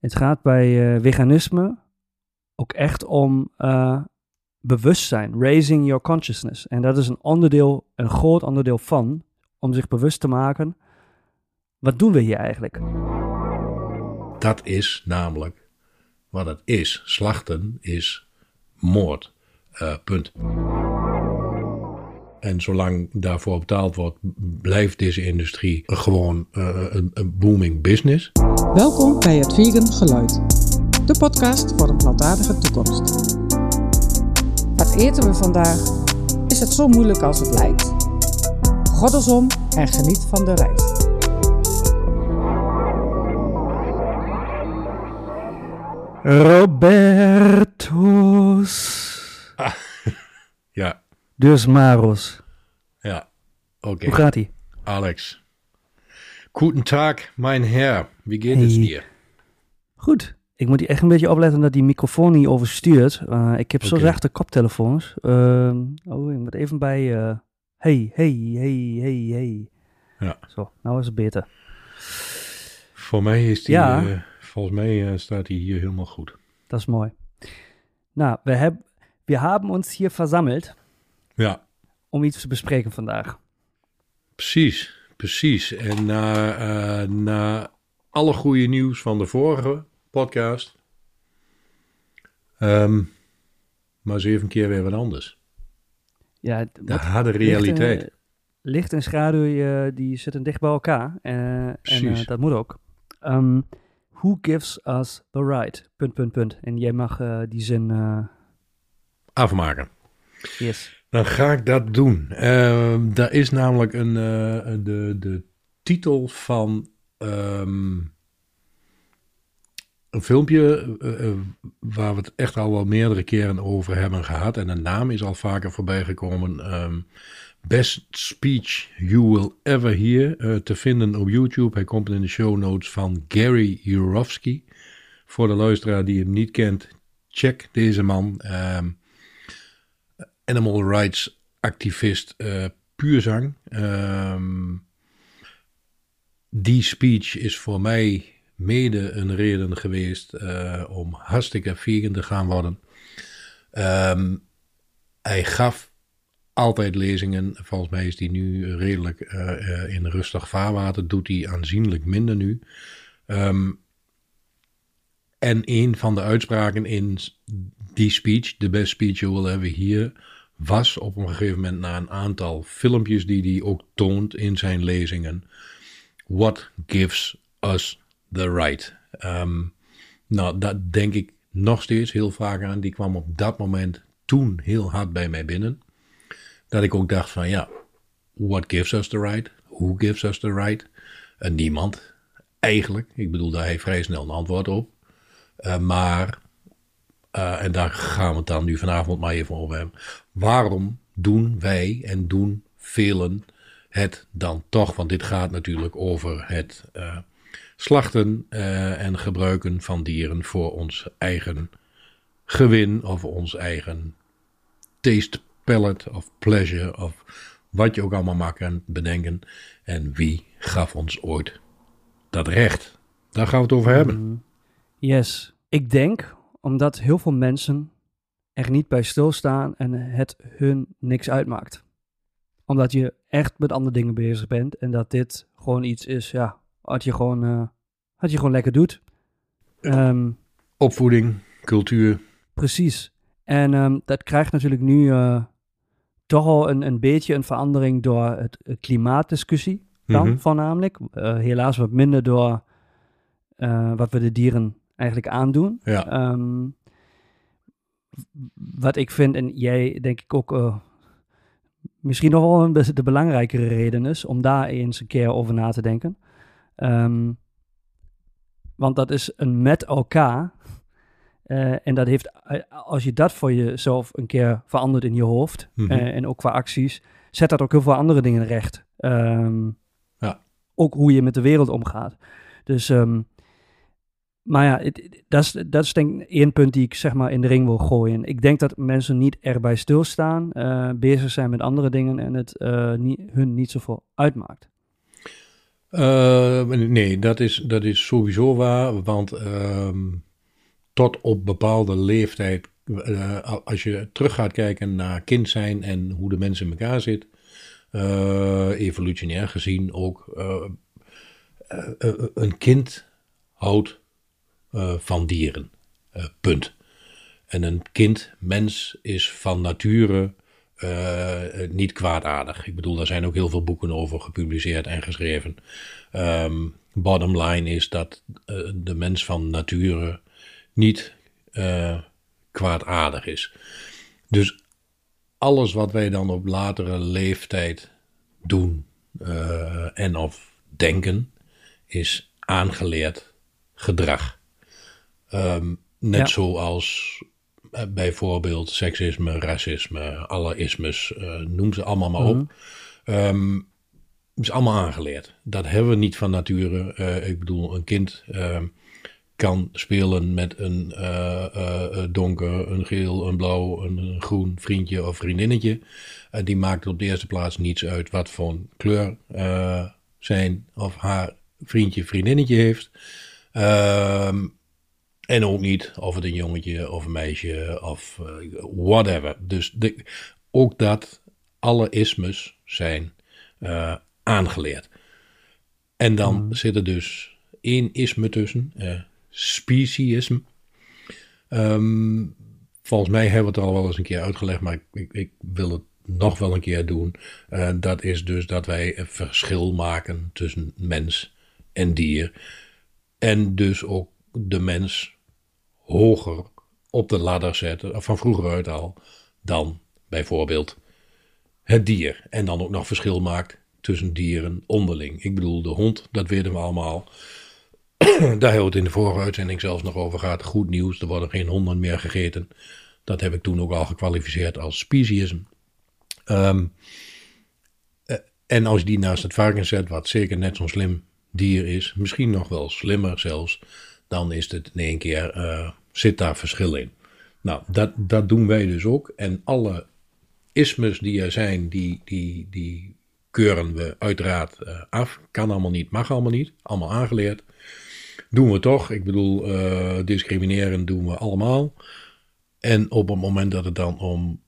Het gaat bij uh, veganisme ook echt om uh, bewustzijn, raising your consciousness. En dat is een onderdeel, een groot onderdeel van, om zich bewust te maken, wat doen we hier eigenlijk? Dat is namelijk wat het is. Slachten is moord. Uh, punt. En zolang daarvoor betaald wordt, blijft deze industrie gewoon uh, een, een, booming business. Welkom bij het Vegan Geluid, de podcast voor een plantaardige toekomst. Wat eten we vandaag? Is het zo moeilijk als het lijkt? Goddelsom en geniet van de reis. Robertus. Ah, ja. Dus Maros. Ja, oké. Hoe gaat ie? Alex. Guten Tag, mein Herr. Wie geht es dir? Goed. Ik moet hier echt een beetje opletten dat die microfoon niet overstuurt. Uh, ik heb zo zachte koptelefoons. Uh, oh, ik moet even bij... uh, hey, hey, hey, hey, hey. Ja. Zo, nou is het beter. Voor mij is die, Ja. eh, volgens mij eh, staat hij hier helemaal goed. Dat is mooi. Nou, we, heb, we hebben ons hier verzameld Ja, om iets te bespreken vandaag. precies, precies. En na, eh, na alle goede nieuws van de vorige podcast, ehm, maar zeven keer weer wat anders. Ja, De harde realiteit. Licht en, licht en schaduw, eh, die zitten dicht bij elkaar. eh, en dat moet ook. Ehm, who gives us the right? Punt, punt, punt. En jij mag die zin... Afmaken. yes. Dan ga ik dat doen. Ehm daar is namelijk een, eh, de, de titel van ehm, een filmpje eh, eh, waar we het echt al wel meerdere keren over hebben gehad. En de naam is al vaker voorbij gekomen. ehm, Best Speech You Will Ever Hear. te vinden op YouTube. Hij komt in de show notes van Gary Jurovsky. Voor de luisteraar die hem niet kent, check deze man. Ehm, animal rights activist eh puur zang. Ehm, die speech is voor mij mede een reden geweest eh, om hartstikke vegan te gaan worden. Ehm, hij gaf altijd lezingen. Volgens mij is hij nu redelijk eh, in rustig vaarwater. Doet hij aanzienlijk minder nu. Ehm, en een van de uitspraken in die speech, the best speech you will ever hear, was op een gegeven moment na een aantal filmpjes die hij ook toont in zijn lezingen. What gives us the right? Ehm, nou, dat denk ik nog steeds heel vaak aan. Die kwam op dat moment toen heel hard bij mij binnen. Dat ik ook dacht van ja, what gives us the right? Who gives us the right? En niemand, eigenlijk. Ik bedoel, daar heeft vrij snel een antwoord op. Eh, maar, eh, en daar gaan we het dan nu vanavond maar even over hebben. Waarom doen wij en doen velen het dan toch? Want dit gaat natuurlijk over het eh, slachten eh, en gebruiken van dieren voor ons eigen gewin of ons eigen taste palette of pleasure of wat je ook allemaal maar kan bedenken. En wie gaf ons ooit dat recht? Daar gaan we het over hebben. Yes. Ik denk omdat heel veel mensen er niet bij stilstaan en het hun niks uitmaakt. Omdat je echt met andere dingen bezig bent en dat dit gewoon iets is, ja, wat je gewoon, eh, wat je gewoon lekker doet. Ehm, Opvoeding, cultuur. Precies. En ehm, dat krijgt natuurlijk nu eh, toch al een, een beetje een verandering door het, het klimaatdiscussie dan Mhm. voornamelijk. Eh, helaas wat minder door wat we de dieren eigenlijk aandoen. Ja. Ehm, wat ik vind, en jij denk ik ook eh, misschien nog wel een de belangrijkere reden is om daar eens een keer over na te denken. Ehm, want dat is een met elkaar. Eh, en dat heeft, eh, als je dat voor jezelf een keer verandert in je hoofd, Mhm. en ook qua acties, zet dat ook heel veel andere dingen recht. Ehm, Ja. Ook hoe je met de wereld omgaat. Dus, ehm, maar ja, dat is, dat denk ik één punt die ik zeg maar in de ring wil gooien. Ik denk dat mensen niet erbij stilstaan, eh, bezig zijn met andere dingen en het eh, niet, hun niet zoveel uitmaakt. Uh, nee, dat is, dat is sowieso waar, want ehm, tot op bepaalde leeftijd, uh, als je terug gaat kijken naar kind zijn en hoe de mensen in elkaar zit, uh, evolutionair gezien ook, een kind houdt van dieren, punt. En een kind, mens, is van nature uh, niet kwaadaardig. Ik bedoel, daar zijn ook heel veel boeken over gepubliceerd en geschreven. Um, bottom line is dat de mens van nature niet kwaadaardig is. Dus alles wat wij dan op latere leeftijd doen en of denken, is aangeleerd gedrag. Um, net ja. zoals eh, bijvoorbeeld seksisme, racisme, alle ismes, uh, noem ze allemaal maar op. -hmm. is allemaal aangeleerd. Dat hebben we niet van nature. Uh, ik bedoel, een kind uh, kan spelen met een donker, een geel, een blauw, een, groen vriendje of vriendinnetje. die maakt op de eerste plaats niets uit wat voor kleur zijn of haar vriendje, vriendinnetje heeft. Ehm en ook niet of het een jongetje of een meisje of uh, whatever. Dus de, ook dat, alle ismes zijn uh, aangeleerd. En dan mm. zit er dus één isme tussen, uh. Um, volgens mij hebben we het al wel eens een keer uitgelegd, maar ik, ik wil het nog wel een keer doen. Uh, dat is dus dat wij een verschil maken tussen mens en dier. En dus ook de mens hoger op de ladder zetten, van vroeger uit al, dan bijvoorbeeld het dier. En dan ook nog verschil maakt tussen dieren onderling. Ik bedoel, de hond, dat weten we allemaal. Daar hebben we het in de vorige uitzending zelfs nog over gehad. Goed nieuws, er worden geen honden meer gegeten. Dat heb ik toen ook al gekwalificeerd als speciesisme. Um, en als je die naast het varken zet, wat zeker net zo'n slim dier is, misschien nog wel slimmer zelfs, dan is het in één keer, uh, zit daar verschil in. Nou, dat, dat doen wij dus ook. En alle ismes die er zijn, die, die, die keuren we uiteraard uh, af. Kan allemaal niet, mag allemaal niet. Allemaal aangeleerd. Doen we toch. Ik bedoel, uh, discrimineren doen we allemaal. En op het moment dat het dan om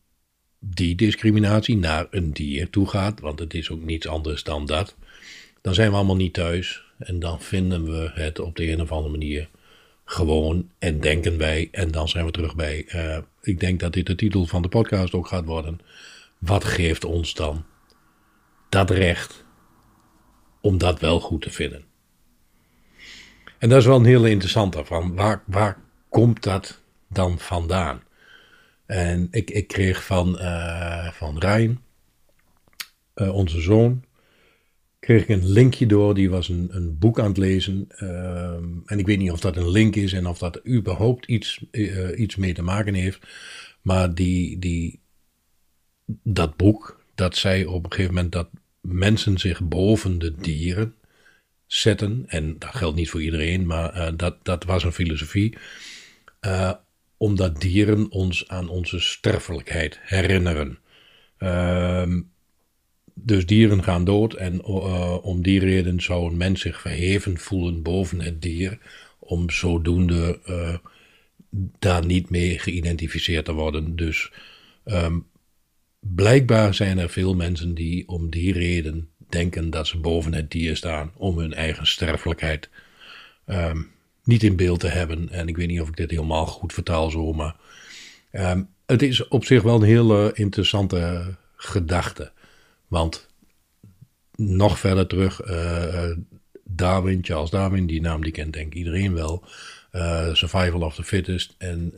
die discriminatie naar een dier toe gaat, want het is ook niets anders dan dat, dan zijn we allemaal niet thuis. En dan vinden we het op de een of andere manier gewoon en denken wij. En dan zijn we terug bij, uh, ik denk dat dit de titel van de podcast ook gaat worden. Wat geeft ons dan dat recht om dat wel goed te vinden? En dat is wel een hele interessante van waar, waar komt dat dan vandaan? En ik, ik kreeg van, uh, van Ryan, uh, onze zoon, kreeg ik een linkje door. Die was een, een boek aan het lezen. Ehm, en ik weet niet of dat een link is en of dat überhaupt iets, uh, iets mee te maken heeft. Maar die, die, dat boek, dat zei op een gegeven moment dat mensen zich boven de dieren zetten. En dat geldt niet voor iedereen, maar uh, dat, dat was een filosofie. Uh, omdat dieren ons aan onze sterfelijkheid herinneren. Uh, dus dieren gaan dood en uh, om die reden zou een mens zich verheven voelen boven het dier, om zodoende uh, daar niet mee geïdentificeerd te worden. Dus um, blijkbaar zijn er veel mensen die om die reden denken dat ze boven het dier staan, om hun eigen sterfelijkheid um, niet in beeld te hebben. En ik weet niet of ik dit helemaal goed vertaal zo, maar um, het is op zich wel een hele interessante gedachte. Want nog verder terug, uh, Darwin, Charles Darwin, die naam die kent denk ik iedereen wel. Uh, survival of the fittest. En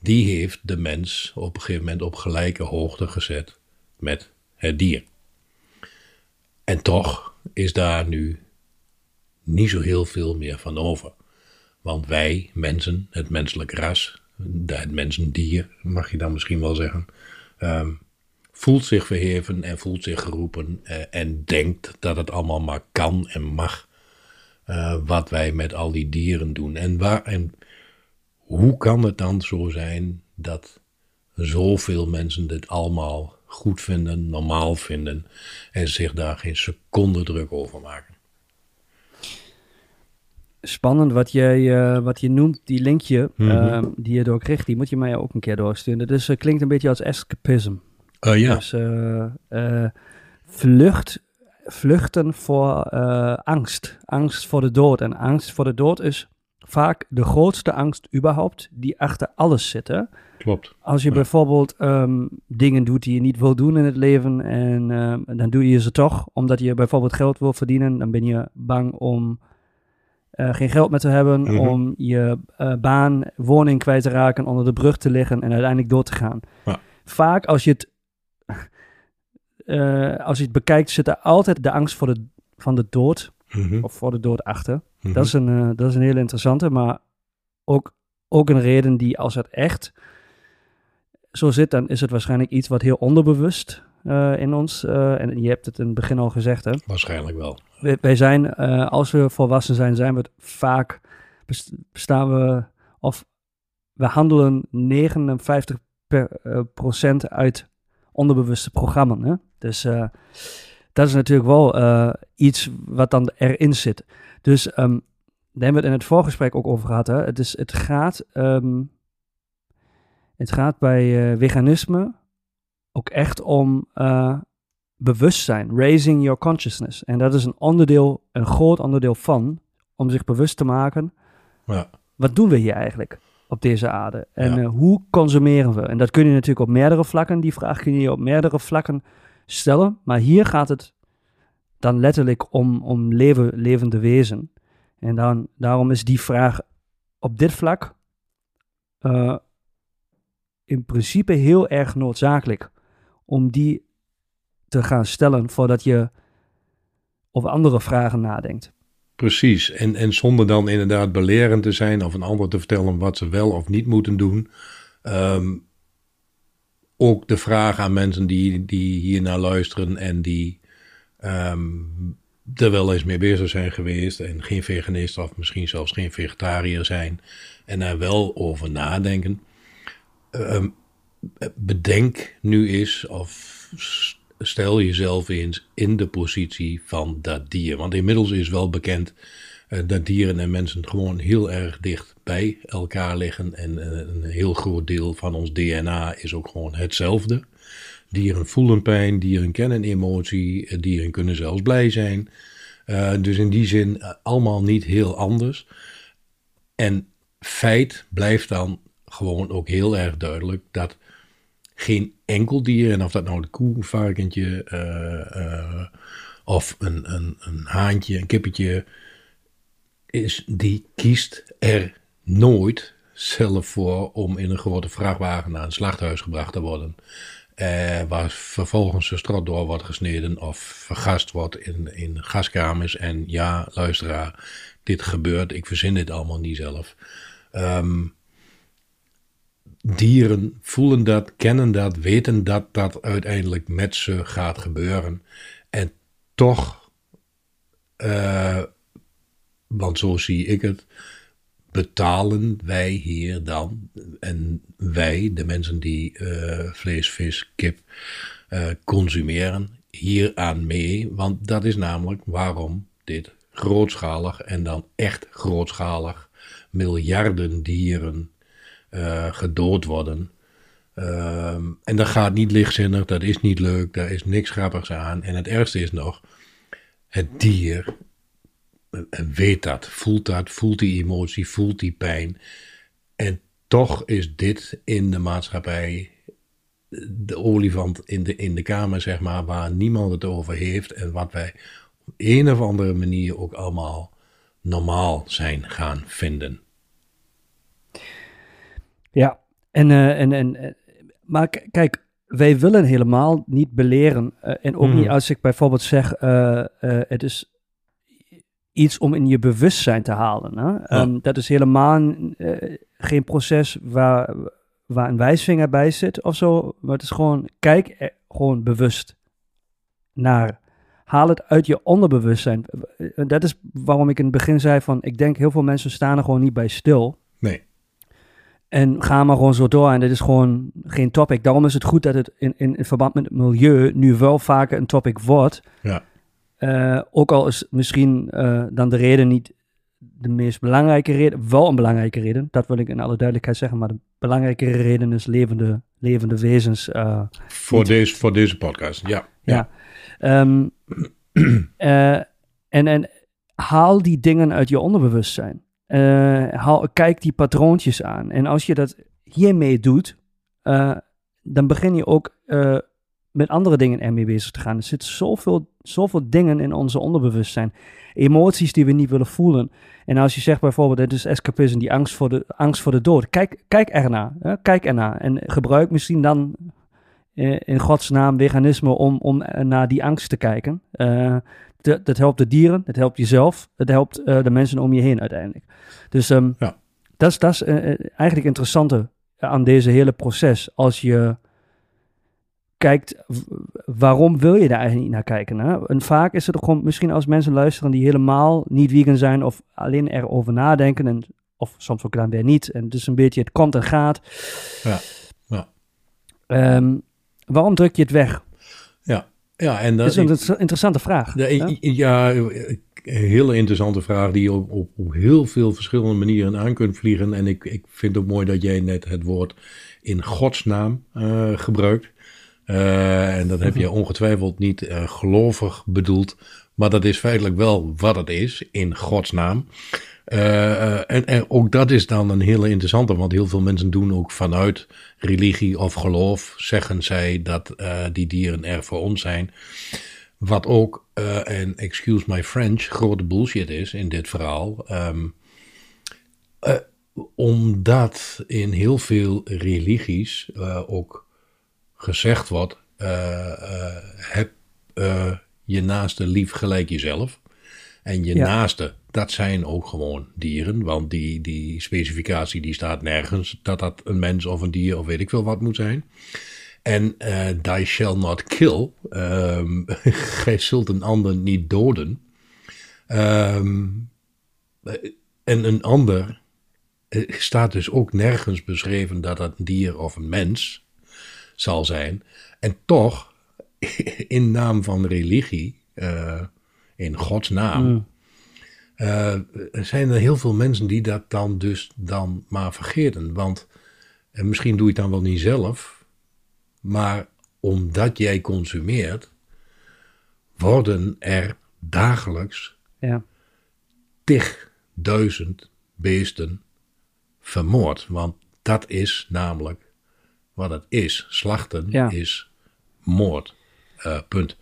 die heeft de mens op een gegeven moment op gelijke hoogte gezet met het dier. En toch is daar nu niet zo heel veel meer van over. Want wij, mensen, het menselijk ras, het mensendier, mag je dan misschien wel zeggen, um, voelt zich verheven en voelt zich geroepen uh, en denkt dat het allemaal maar kan en mag. Uh, wat wij met al die dieren doen. En, waar, en hoe kan het dan zo zijn dat zoveel mensen dit allemaal goed vinden, normaal vinden en zich daar geen seconde druk over maken? spannend wat, jij, eh, wat je noemt, die linkje Mhm. ehm, die je door kreeg, die moet je mij ook een keer doorsturen. Dus het klinkt een beetje als escapism. Eh, ja, Dus eh, eh, vlucht, vluchten voor eh, angst. Angst voor de dood. En angst voor de dood is vaak de grootste angst überhaupt, die achter alles zit. Hè? klopt. Als je Ja. bijvoorbeeld ehm, dingen doet die je niet wil doen in het leven en ehm, dan doe je ze toch omdat je bijvoorbeeld geld wil verdienen, dan ben je bang om geen geld meer te hebben, Mhm. om je baan, woning kwijt te raken, onder de brug te liggen en uiteindelijk door te gaan. Ja. Vaak als je het eh, als je het bekijkt, zit er altijd de angst voor de, van de dood Mhm, of voor de dood achter. mhm. Dat, is een, eh, dat is een hele interessante, maar ook, ook een reden die als het echt zo zit, dan is het waarschijnlijk iets wat heel onderbewust eh, in ons, en je hebt het in het begin al gezegd, hè. Waarschijnlijk wel. Wij, wij zijn, als we volwassen zijn, zijn we het vaak, bes- bestaan we, of we handelen 59 per, eh, procent uit onderbewuste programma's. Dus eh, dat is natuurlijk wel eh, iets wat dan erin zit. Dus ehm, daar hebben we het in het voorgesprek ook over gehad. Hè? Het, is, het, gaat, ehm, het gaat bij eh, veganisme ook echt om bewustzijn, raising your consciousness. En dat is een onderdeel, een groot onderdeel van, om zich bewust te maken, Ja. wat doen we hier eigenlijk op deze aarde? En Ja. hoe consumeren we? En dat kun je natuurlijk op meerdere vlakken, die vraag kun je op meerdere vlakken stellen. Maar hier gaat het dan letterlijk om, om leven, levende wezen. En dan, daarom is die vraag op dit vlak eh, in principe heel erg noodzakelijk om die te gaan stellen voordat je over andere vragen nadenkt. Precies, en, en zonder dan inderdaad belerend te zijn of een ander te vertellen wat ze wel of niet moeten doen. Ehm, ook de vraag aan mensen die, die hier naar luisteren en die ehm, er wel eens mee bezig zijn geweest en geen veganist of misschien zelfs geen vegetariër zijn en daar wel over nadenken. Ehm, bedenk nu eens of stel jezelf eens in de positie van dat dier. Want inmiddels is wel bekend dat dieren en mensen gewoon heel erg dicht bij elkaar liggen. En eh, een heel groot deel van ons DNA is ook gewoon hetzelfde. Dieren voelen pijn, dieren kennen emotie, eh, dieren kunnen zelfs blij zijn. Eh, dus in die zin eh, allemaal niet heel anders. En feit blijft dan gewoon ook heel erg duidelijk dat geen enkel dier, en of dat nou de koe, een varkentje eh, eh, of een, een, een haantje, een kippetje is, die kiest er nooit zelf voor om in een grote vrachtwagen naar een slachthuis gebracht te worden. Eh, waar vervolgens de strot door wordt gesneden of vergast wordt in, in gaskamers. En ja, luisteraar, dit gebeurt, ik verzin dit allemaal niet zelf. Ehm, dieren voelen dat, kennen dat, weten dat dat uiteindelijk met ze gaat gebeuren. En toch, eh, want zo zie ik het, betalen wij hier dan, en wij, de mensen die eh, vlees, vis, kip eh, consumeren, hier aan mee. Want dat is namelijk waarom dit grootschalig en dan echt grootschalig miljarden dieren eh, gedood worden. Ehm, en dat gaat niet lichtzinnig, dat is niet leuk, daar is niks grappigs aan. En het ergste is nog, het dier weet dat, voelt dat, voelt die emotie, voelt die pijn. En toch is dit in de maatschappij de olifant in de, in de kamer, zeg maar, waar niemand het over heeft. En wat wij op een of andere manier ook allemaal normaal zijn gaan vinden. Ja, en, eh, en, en, eh, maar kijk, wij willen helemaal niet beleren. eh, en ook niet als ik bijvoorbeeld zeg, het is iets om in je bewustzijn te halen. Hè? Ehm, dat is helemaal eh, geen proces waar, waar een wijsvinger bij zit of zo. Maar het is gewoon, kijk er gewoon bewust naar. Haal het uit je onderbewustzijn. Eh, Dat is waarom ik in het begin zei van, ik denk heel veel mensen staan er gewoon niet bij stil. Nee, En ga maar gewoon zo door. En dit is gewoon geen topic. Daarom is het goed dat het in, in, in verband met het milieu nu wel vaker een topic wordt. ja, Eh, ook al is misschien eh, dan de reden niet de meest belangrijke reden, wel een belangrijke reden, dat wil ik in alle duidelijkheid zeggen, maar de belangrijke reden is levende, levende wezens. Uh, voor, deze, voor deze podcast, ja. Ja. ja. Um, uh, en, en haal die dingen uit je onderbewustzijn. Haal, kijk die patroontjes aan. En als je dat hiermee doet, dan begin je ook met andere dingen ermee bezig te gaan. Er zitten zoveel, zoveel dingen in onze onderbewustzijn. Emoties die we niet willen voelen. En als je zegt bijvoorbeeld, het is escapisme, die angst voor de, angst voor de dood. Kijk, kijk ernaar. Hè? Kijk ernaar. En gebruik misschien dan eh, in Gods naam veganisme om, om naar die angst te kijken. Uh, dat helpt de dieren, dat helpt jezelf, het helpt uh, de mensen om je heen uiteindelijk. Dus um, ja. dat is, dat is eigenlijk interessante aan deze hele proces. Als je kijkt, waarom wil je daar eigenlijk niet naar kijken? Hè? En vaak is het gewoon, misschien als mensen luisteren die helemaal niet vegan zijn of alleen erover nadenken, en, of soms ook dan weer niet. En dus een beetje het komt en gaat. Ja, ja. Um, waarom druk je het weg? Ja, ja en dat, is een interessante vraag. De, ja, een hele interessante vraag die je op, op, op, heel veel verschillende manieren aan kunt vliegen. En ik, ik vind het ook mooi dat jij net het woord in godsnaam uh, gebruikt. Uh, en dat heb je ongetwijfeld niet uh, gelovig bedoeld, maar dat is feitelijk wel wat het is, in Gods naam. Uh, en, en, ook dat is dan een hele interessante, want heel veel mensen doen ook vanuit religie of geloof, zeggen zij dat die dieren er voor ons zijn. Wat ook, en excuse my French, grote bullshit is in dit verhaal. Um, omdat in heel veel religies ook gezegd wordt: uh, uh, heb uh, je naaste lief gelijk jezelf. En je naaste, dat zijn ook gewoon dieren, want die, die specificatie die staat nergens dat dat een mens of een dier of weet ik veel wat moet zijn. En uh, thou shall not kill, um, gij zult een ander niet doden. Um, en een ander staat dus ook nergens beschreven dat dat een dier of een mens zal zijn. En toch, in naam van religie, uh, in Gods naam, mm. uh, zijn er heel veel mensen die dat dan dus dan maar vergeten. Want en misschien doe je het dan wel niet zelf, maar omdat jij consumeert, worden er dagelijks ja. tigduizend beesten vermoord. Want dat is namelijk wat het is. Slachten is moord. Uh, punt.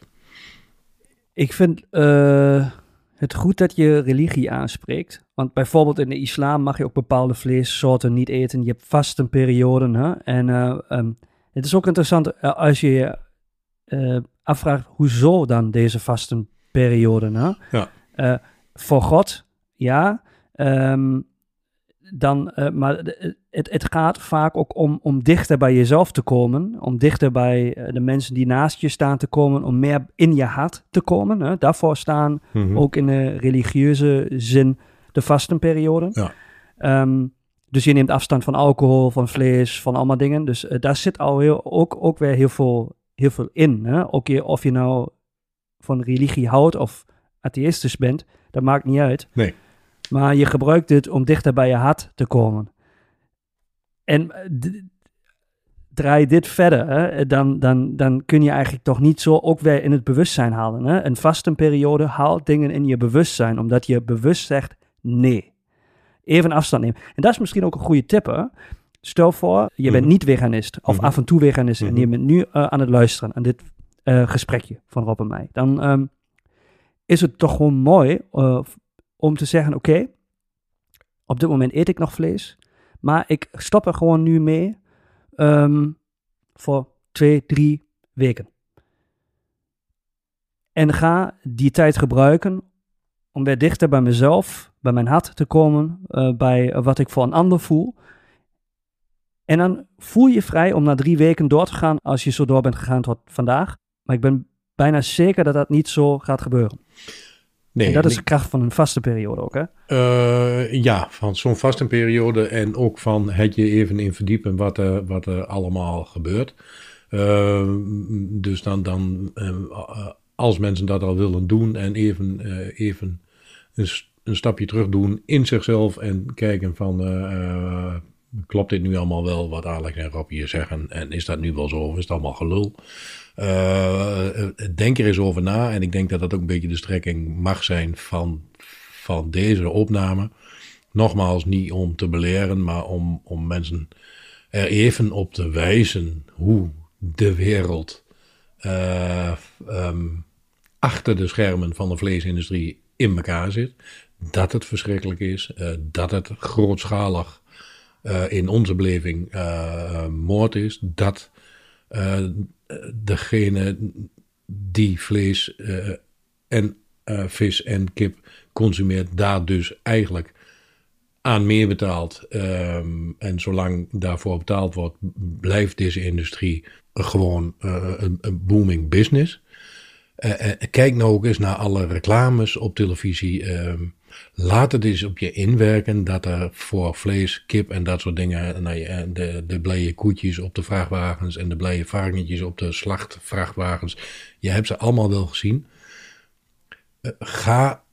Ik vind uh, het goed dat je religie aanspreekt. Want bijvoorbeeld in de islam mag je ook bepaalde vleessoorten niet eten. Je hebt vastenperioden. Hè? En uh, um, het is ook interessant als je je afvraagt hoezo dan deze vastenperioden. Hè? Ja. voor God, ja. Um, dan, uh, maar het, het gaat vaak ook om, om dichter bij jezelf te komen, om dichter bij uh, de mensen die naast je staan te komen, om meer in je hart te komen. Hè? Daarvoor staan mm-hmm. ook in de religieuze zin de vastenperioden. Ja. Um, dus je neemt afstand van alcohol, van vlees, van allemaal dingen. Dus uh, daar zit al heel, ook, ook weer heel veel, heel veel in. Hè? Ook je, of je nou van religie houdt of atheïstisch bent, dat maakt niet uit. Nee. Maar je gebruikt het om dichter bij je hart te komen. En eh, draai dit verder, hè, dan, dan, dan kun je eigenlijk toch niet zo ook weer in het bewustzijn halen. Hè? Een vastenperiode haalt dingen in je bewustzijn, omdat je bewust zegt nee. Even afstand nemen. En dat is misschien ook een goede tip. Hè? Stel voor, je bent mhm. niet veganist of mhm. af en toe veganist en je mhm. bent nu uh, aan het luisteren aan dit uh, gesprekje van Rob en mij. Dan um, is het toch gewoon mooi uh, om te zeggen: oké, op dit moment eet ik nog vlees, maar ik stop er gewoon nu mee um, voor twee, drie weken. En ga die tijd gebruiken om weer dichter bij mezelf, bij mijn hart te komen, uh, bij wat ik voor een ander voel. En dan voel je vrij om na drie weken door te gaan als je zo door bent gegaan tot vandaag. Maar ik ben bijna zeker dat dat niet zo gaat gebeuren. Nee, en dat is de kracht van een vaste periode ook, hè? Uh, ja, van zo'n vaste periode en ook van het je even in verdiepen wat er, wat er allemaal gebeurt. Uh, dus dan, dan uh, als mensen dat al willen doen en even, even een een stapje terug doen in zichzelf en kijken van, eh, eh, klopt dit nu allemaal wel wat Alex en Rob hier zeggen? En is dat nu wel zo of is het allemaal gelul? Uh, denk er eens over na en ik denk dat dat ook een beetje de strekking mag zijn van, van deze opname. Nogmaals, niet om te beleren, maar om, om mensen er even op te wijzen hoe de wereld um, achter de schermen van de vleesindustrie in elkaar zit. Dat het verschrikkelijk is, uh, dat het grootschalig in onze beleving moord is. Dat degene die vlees en vis en kip consumeert, daar dus eigenlijk aan meer betaalt. Um, en zolang daarvoor betaald wordt, blijft deze industrie gewoon een, booming business. Kijk nou ook eens naar alle reclames op televisie. Uh, laat het eens op je inwerken dat er voor vlees, kip en dat soort dingen, nou de, de blije koetjes op de vrachtwagens en de blije varkentjes op de slachtvrachtwagens. Je hebt ze allemaal wel gezien. Uh, ga,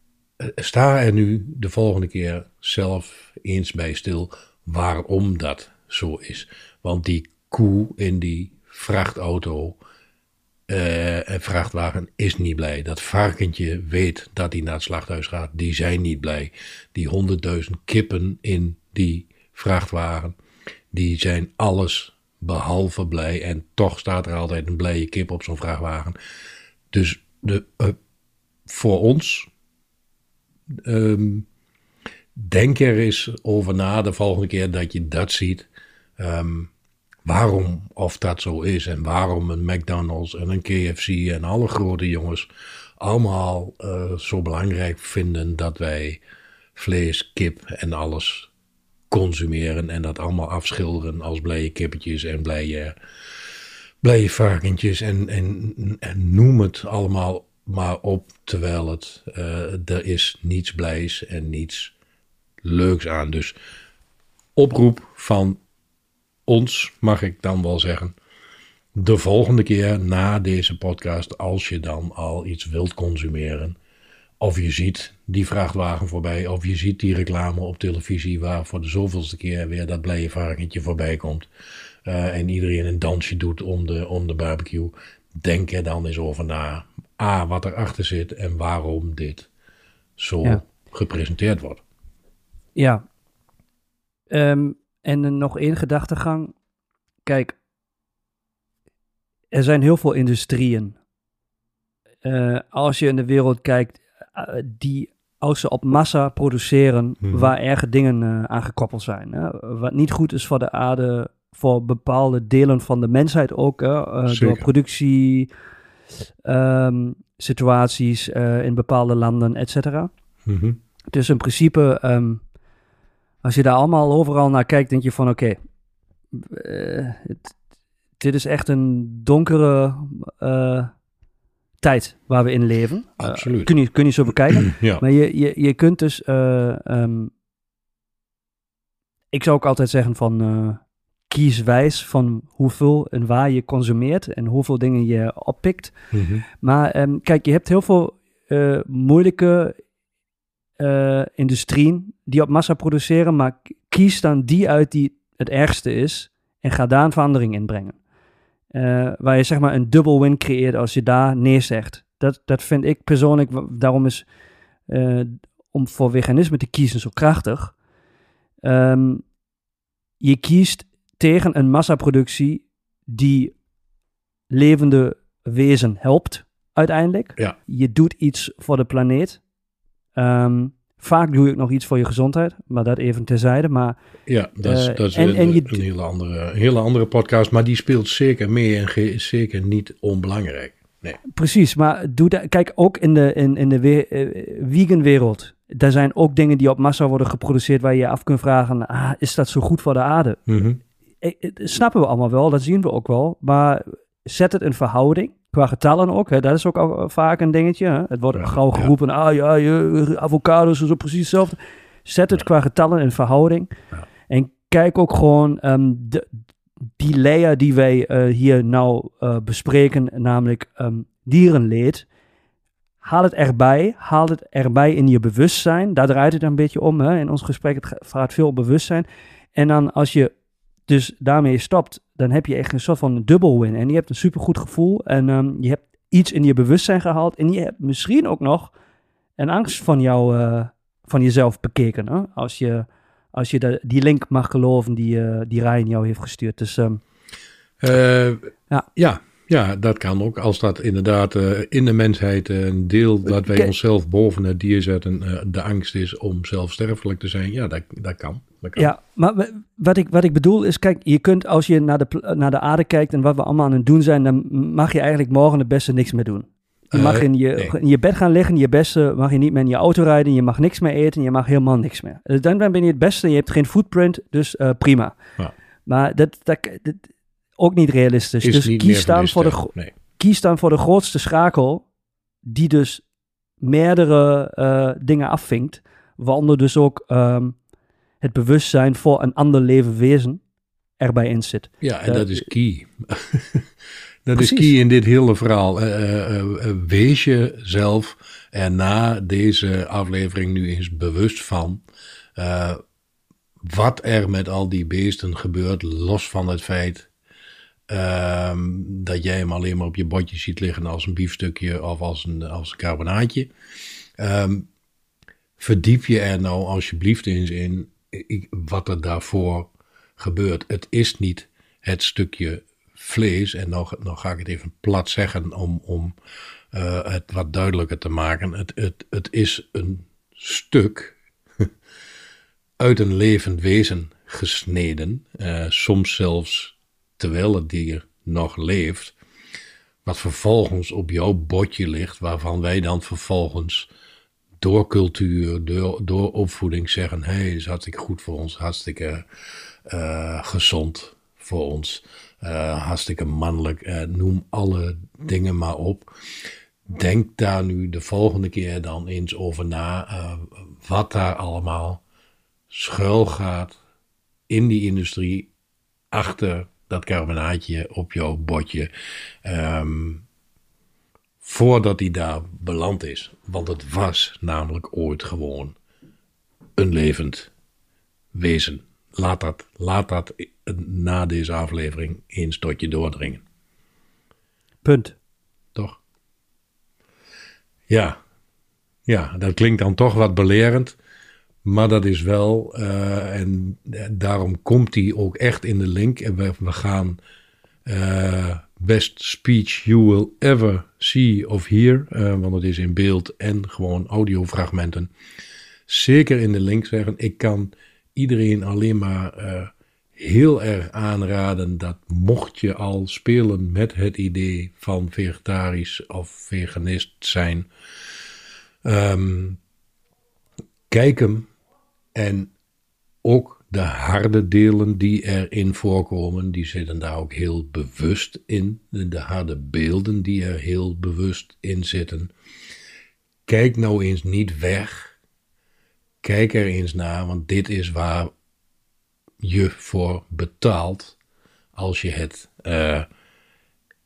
sta er nu de volgende keer zelf eens bij stil waarom dat zo is. Want die koe in die vrachtauto uh, een vrachtwagen is niet blij. Dat varkentje weet dat hij naar het slachthuis gaat. Die zijn niet blij. Die honderdduizend kippen in die vrachtwagen. Die zijn alles behalve blij. En toch staat er altijd een blije kip op zo'n vrachtwagen. Dus de, uh, voor ons. Um, denk er eens over na de volgende keer dat je dat ziet. Um, waarom of dat zo is en waarom een McDonald's en een KFC en alle grote jongens allemaal uh, zo belangrijk vinden dat wij vlees, kip en alles consumeren en dat allemaal afschilderen als blije kippetjes en blije, blije varkentjes en, en, en noem het allemaal maar op, terwijl het, uh, er is niets blijs en niets leuks aan. Dus oproep van ons, mag ik dan wel zeggen. De volgende keer na deze podcast, als je dan al iets wilt consumeren, of je ziet die vrachtwagen voorbij, of je ziet die reclame op televisie waar voor de zoveelste keer weer dat blije varkentje voorbij komt. Uh, en iedereen een dansje doet om de, om de barbecue. Denk er dan eens over na. A, wat erachter zit en waarom dit zo ja. gepresenteerd wordt. Ja. Um, en nog één gedachtegang. Kijk, er zijn heel veel industrieën. Uh, als je in de wereld kijkt, uh, die als ze op massa produceren, hmm. waar erge dingen uh, aan gekoppeld zijn. Hè? Wat niet goed is voor de aarde, voor bepaalde delen van de mensheid ook. Hè? door productie, um, situaties in bepaalde landen, et cetera. Hmm. Dus in principe um, als je daar allemaal overal naar kijkt, denk je van oké, okay, uh, dit is echt een donkere uh, tijd waar we in leven. Eh, Absoluut. Uh, kun, je, kun je zo bekijken. ja. Maar je, je, je kunt dus, um, ik zou ook altijd zeggen van kies wijs van hoeveel en waar je consumeert en hoeveel dingen je oppikt. Mm -hmm. Maar um, kijk, je hebt heel veel moeilijke uh, industrieën die op massa produceren, maar kies dan die uit die het ergste is en ga daar een verandering in brengen. Uh, waar je zeg maar een dubbel win creëert als je daar neerzegt. Dat, dat vind ik persoonlijk, daarom is uh, om voor veganisme te kiezen zo krachtig. Um, je kiest tegen een massaproductie die levende wezen helpt uiteindelijk. Ja. Je doet iets voor de planeet. Um, vaak doe ik nog iets voor je gezondheid, maar dat even terzijde. Maar, ja, dat is, uh, dat is en, en je, een hele andere, hele andere podcast, maar die speelt zeker mee en is zeker niet onbelangrijk. Nee. Precies, maar doe dat, kijk ook in de, in, in de we, uh, vegan wereld. Daar zijn ook dingen die op massa worden geproduceerd waar je je af kunt vragen, ah, is dat zo goed voor de aarde? Mm -hmm. snappen we allemaal wel, dat zien we ook wel, maar zet het in verhouding Qua getallen ook, hè, dat is ook al vaak een dingetje. Hè. Het wordt ja, gauw geroepen, ja. ah ja, je, avocados is precies hetzelfde. Zet het qua getallen in verhouding. En kijk ook gewoon um, de, die layer die wij uh, hier nou uh, bespreken, namelijk um, dierenleed. haal het erbij. Haal het erbij in je bewustzijn. Daar draait het een beetje om. Hè? In ons gesprek het gaat veel om bewustzijn. En dan als je dus daarmee stopt, dan heb je echt een soort van dubbel win. En je hebt een supergoed gevoel. En ehm, je hebt iets in je bewustzijn gehaald. En je hebt misschien ook nog een angst van, jou, uh, van jezelf bekeken. Hè? Als je, als je de, die link mag geloven die, uh, die Ryan jou heeft gestuurd. Dus um, uh, ja. ja. Ja, dat kan ook. Als dat inderdaad uh, in de mensheid een deel dat wij onszelf boven het dier zetten, uh, de angst is om zelfsterfelijk te zijn, ja, dat, dat kan. Ja, maar wat ik, wat ik bedoel is, kijk, je kunt als je naar de, naar de aarde kijkt en wat we allemaal aan het doen zijn, dan mag je eigenlijk morgen het beste niks meer doen. Je mag in je, nee. in je bed gaan liggen, je beste mag je niet meer in je auto rijden, je mag niks meer eten, je mag helemaal niks meer. Dus dan ben je het beste, je hebt geen footprint, dus uh, prima. Ja. Maar dat, dat, dat, ook niet realistisch. Is dus niet kies, dan voor de, nee. kies dan voor de grootste schakel, die dus meerdere uh, dingen afvinkt. Waaronder dus ook um, het bewustzijn voor een ander leven wezen erbij in zit. Ja, en uh, dat is key. dat precies. is key in dit hele verhaal. Uh, wees jezelf er na deze aflevering nu eens bewust van wat er met al die beesten gebeurt, los van het feit Um, dat jij hem alleen maar op je bordje ziet liggen als een biefstukje of als een, als een carbonaatje. Um, verdiep je er nou alsjeblieft eens in wat er daarvoor gebeurt. Het is niet het stukje vlees, en nog ga ik het even plat zeggen om, om uh, het wat duidelijker te maken. Het, het, het is een stuk uit een levend wezen gesneden, uh, soms zelfs terwijl het dier nog leeft, wat vervolgens op jouw bordje ligt, waarvan wij dan vervolgens door cultuur, door, door opvoeding zeggen: hé, hey, is hartstikke goed voor ons, hartstikke uh, gezond voor ons, uh, hartstikke mannelijk, uh, noem alle dingen maar op. Denk daar nu de volgende keer dan eens over na, wat daar allemaal schuil gaat in die industrie achter dat carbonaatje op jouw bordje. Um, voordat hij daar beland is. Want het was namelijk ooit gewoon een levend wezen. Laat dat, laat dat na deze aflevering eens tot je doordringen. Punt. Toch? Ja. Ja, dat klinkt dan toch wat belerend. Maar dat is wel, uh, en daarom komt hij ook echt in de link. En we, we gaan uh, best speech you will ever see of hear, uh, want het is in beeld en gewoon audiofragmenten. Zeker in de link zeggen. Ik kan iedereen alleen maar heel erg aanraden dat mocht je al spelen met het idee van vegetarisch of veganist zijn, um, kijk hem en ook de harde delen die erin voorkomen, die zitten daar ook heel bewust in. De harde beelden die er heel bewust in zitten. Kijk nou eens niet weg. Kijk er eens naar, want dit is waar je voor betaalt als je het uh,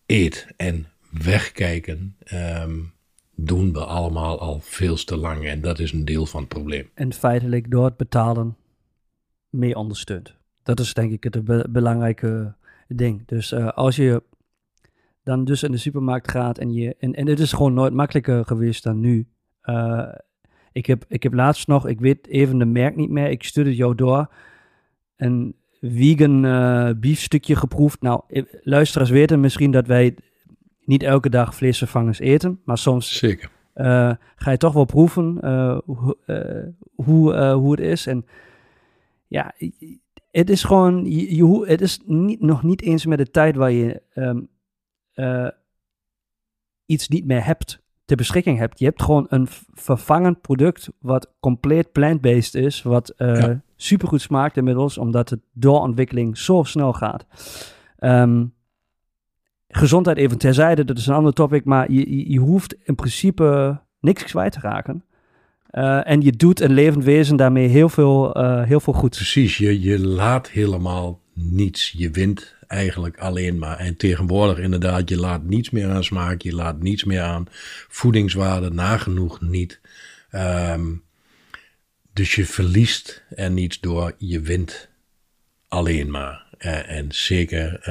eet. En wegkijken. Um, doen we allemaal al veel te lang en dat is een deel van het probleem. En feitelijk door het betalen mee ondersteunt. Dat is denk ik het be belangrijke ding. Dus uh, als je dan dus in de supermarkt gaat en je. En, en het is gewoon nooit makkelijker geweest dan nu. Uh, ik, heb, ik heb laatst nog, ik weet even de merk niet meer, ik stuurde jou door. Een vegan uh, biefstukje geproefd. Nou, luisteraars weten misschien dat wij niet elke dag vleesvervangers eten, maar soms Zeker. Uh, ga je toch wel proeven hoe, hoe het is. En ja, het is gewoon, je, je, het is niet, nog niet eens met de tijd waar je um, iets niet meer hebt, ter beschikking hebt. Je hebt gewoon een vervangend product wat compleet plant-based is, wat ja. supergoed smaakt inmiddels, omdat het doorontwikkeling zo snel gaat. Um, gezondheid even terzijde, dat is een ander topic, maar je, je hoeft in principe niks kwijt te raken. Uh, en je doet een levend wezen daarmee heel veel, uh, heel veel goed. Precies, je, je laat helemaal niets. Je wint eigenlijk alleen maar. En tegenwoordig inderdaad, je laat niets meer aan smaak, je laat niets meer aan voedingswaarde, nagenoeg niet. Ehm, dus je verliest er niets door, je wint alleen maar. Uh, en zeker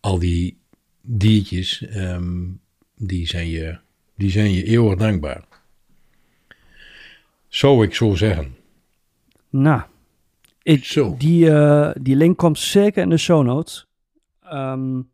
al die diertjes, um, die, zijn je, die zijn je eeuwig dankbaar. Zou ik zo zeggen. Nou, ik, Zo. Die, uh, die link komt zeker in de show notes. Um,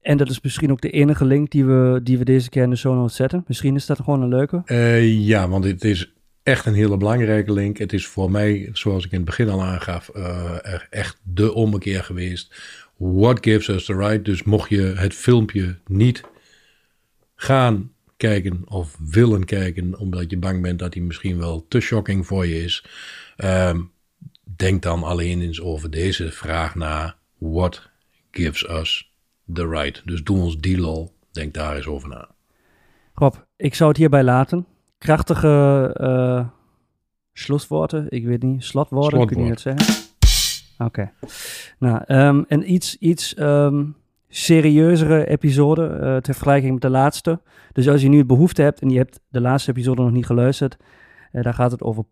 en dat is misschien ook de enige link die we, die we deze keer in de show notes zetten. Misschien is dat gewoon een leuke. Uh, ja, want het is echt een hele belangrijke link. Het is voor mij, zoals ik in het begin al aangaf, uh, echt de ommekeer geweest. What gives us the right? Dus mocht je het filmpje niet gaan kijken of willen kijken, omdat je bang bent dat hij misschien wel te shocking voor je is, um, denk dan alleen eens over deze vraag na. What gives us the right? Dus doe ons die lol. Denk daar eens over na. Rob, ik zou het hierbij laten. Krachtige uh, slotwoorden, ik weet niet, slotwoorden, Slotwoord. kun je het zeggen? Oké. Okay. Nou, um, en iets, iets um, serieuzere episode uh, ter vergelijking met de laatste. Dus als je nu behoefte hebt en je hebt de laatste episode nog niet geluisterd, uh, daar gaat het over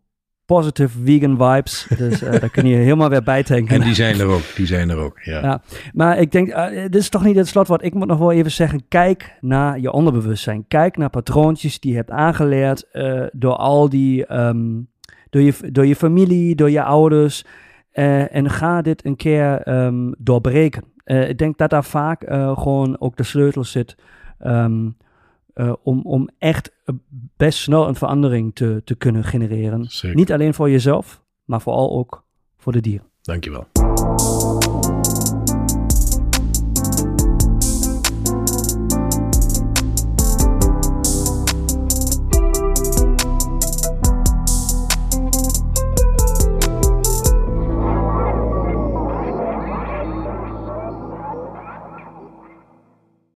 positive vegan vibes. Dus uh, daar kun je helemaal weer bij tanken. En die zijn er ook, die zijn er ook, ja. ja maar ik denk, dit is toch niet het slotwoord. Ik moet nog wel even zeggen, kijk naar je onderbewustzijn. Kijk naar patroontjes die je hebt aangeleerd door al die, um, door, je, door je familie, door je ouders. En ga dit een keer um, doorbreken. Uh, ik denk dat daar vaak uh, gewoon ook de sleutel zit um, om, om echt best snel een verandering te, te kunnen genereren. Zeker. Niet alleen voor jezelf, maar vooral ook voor de dieren. Dankjewel.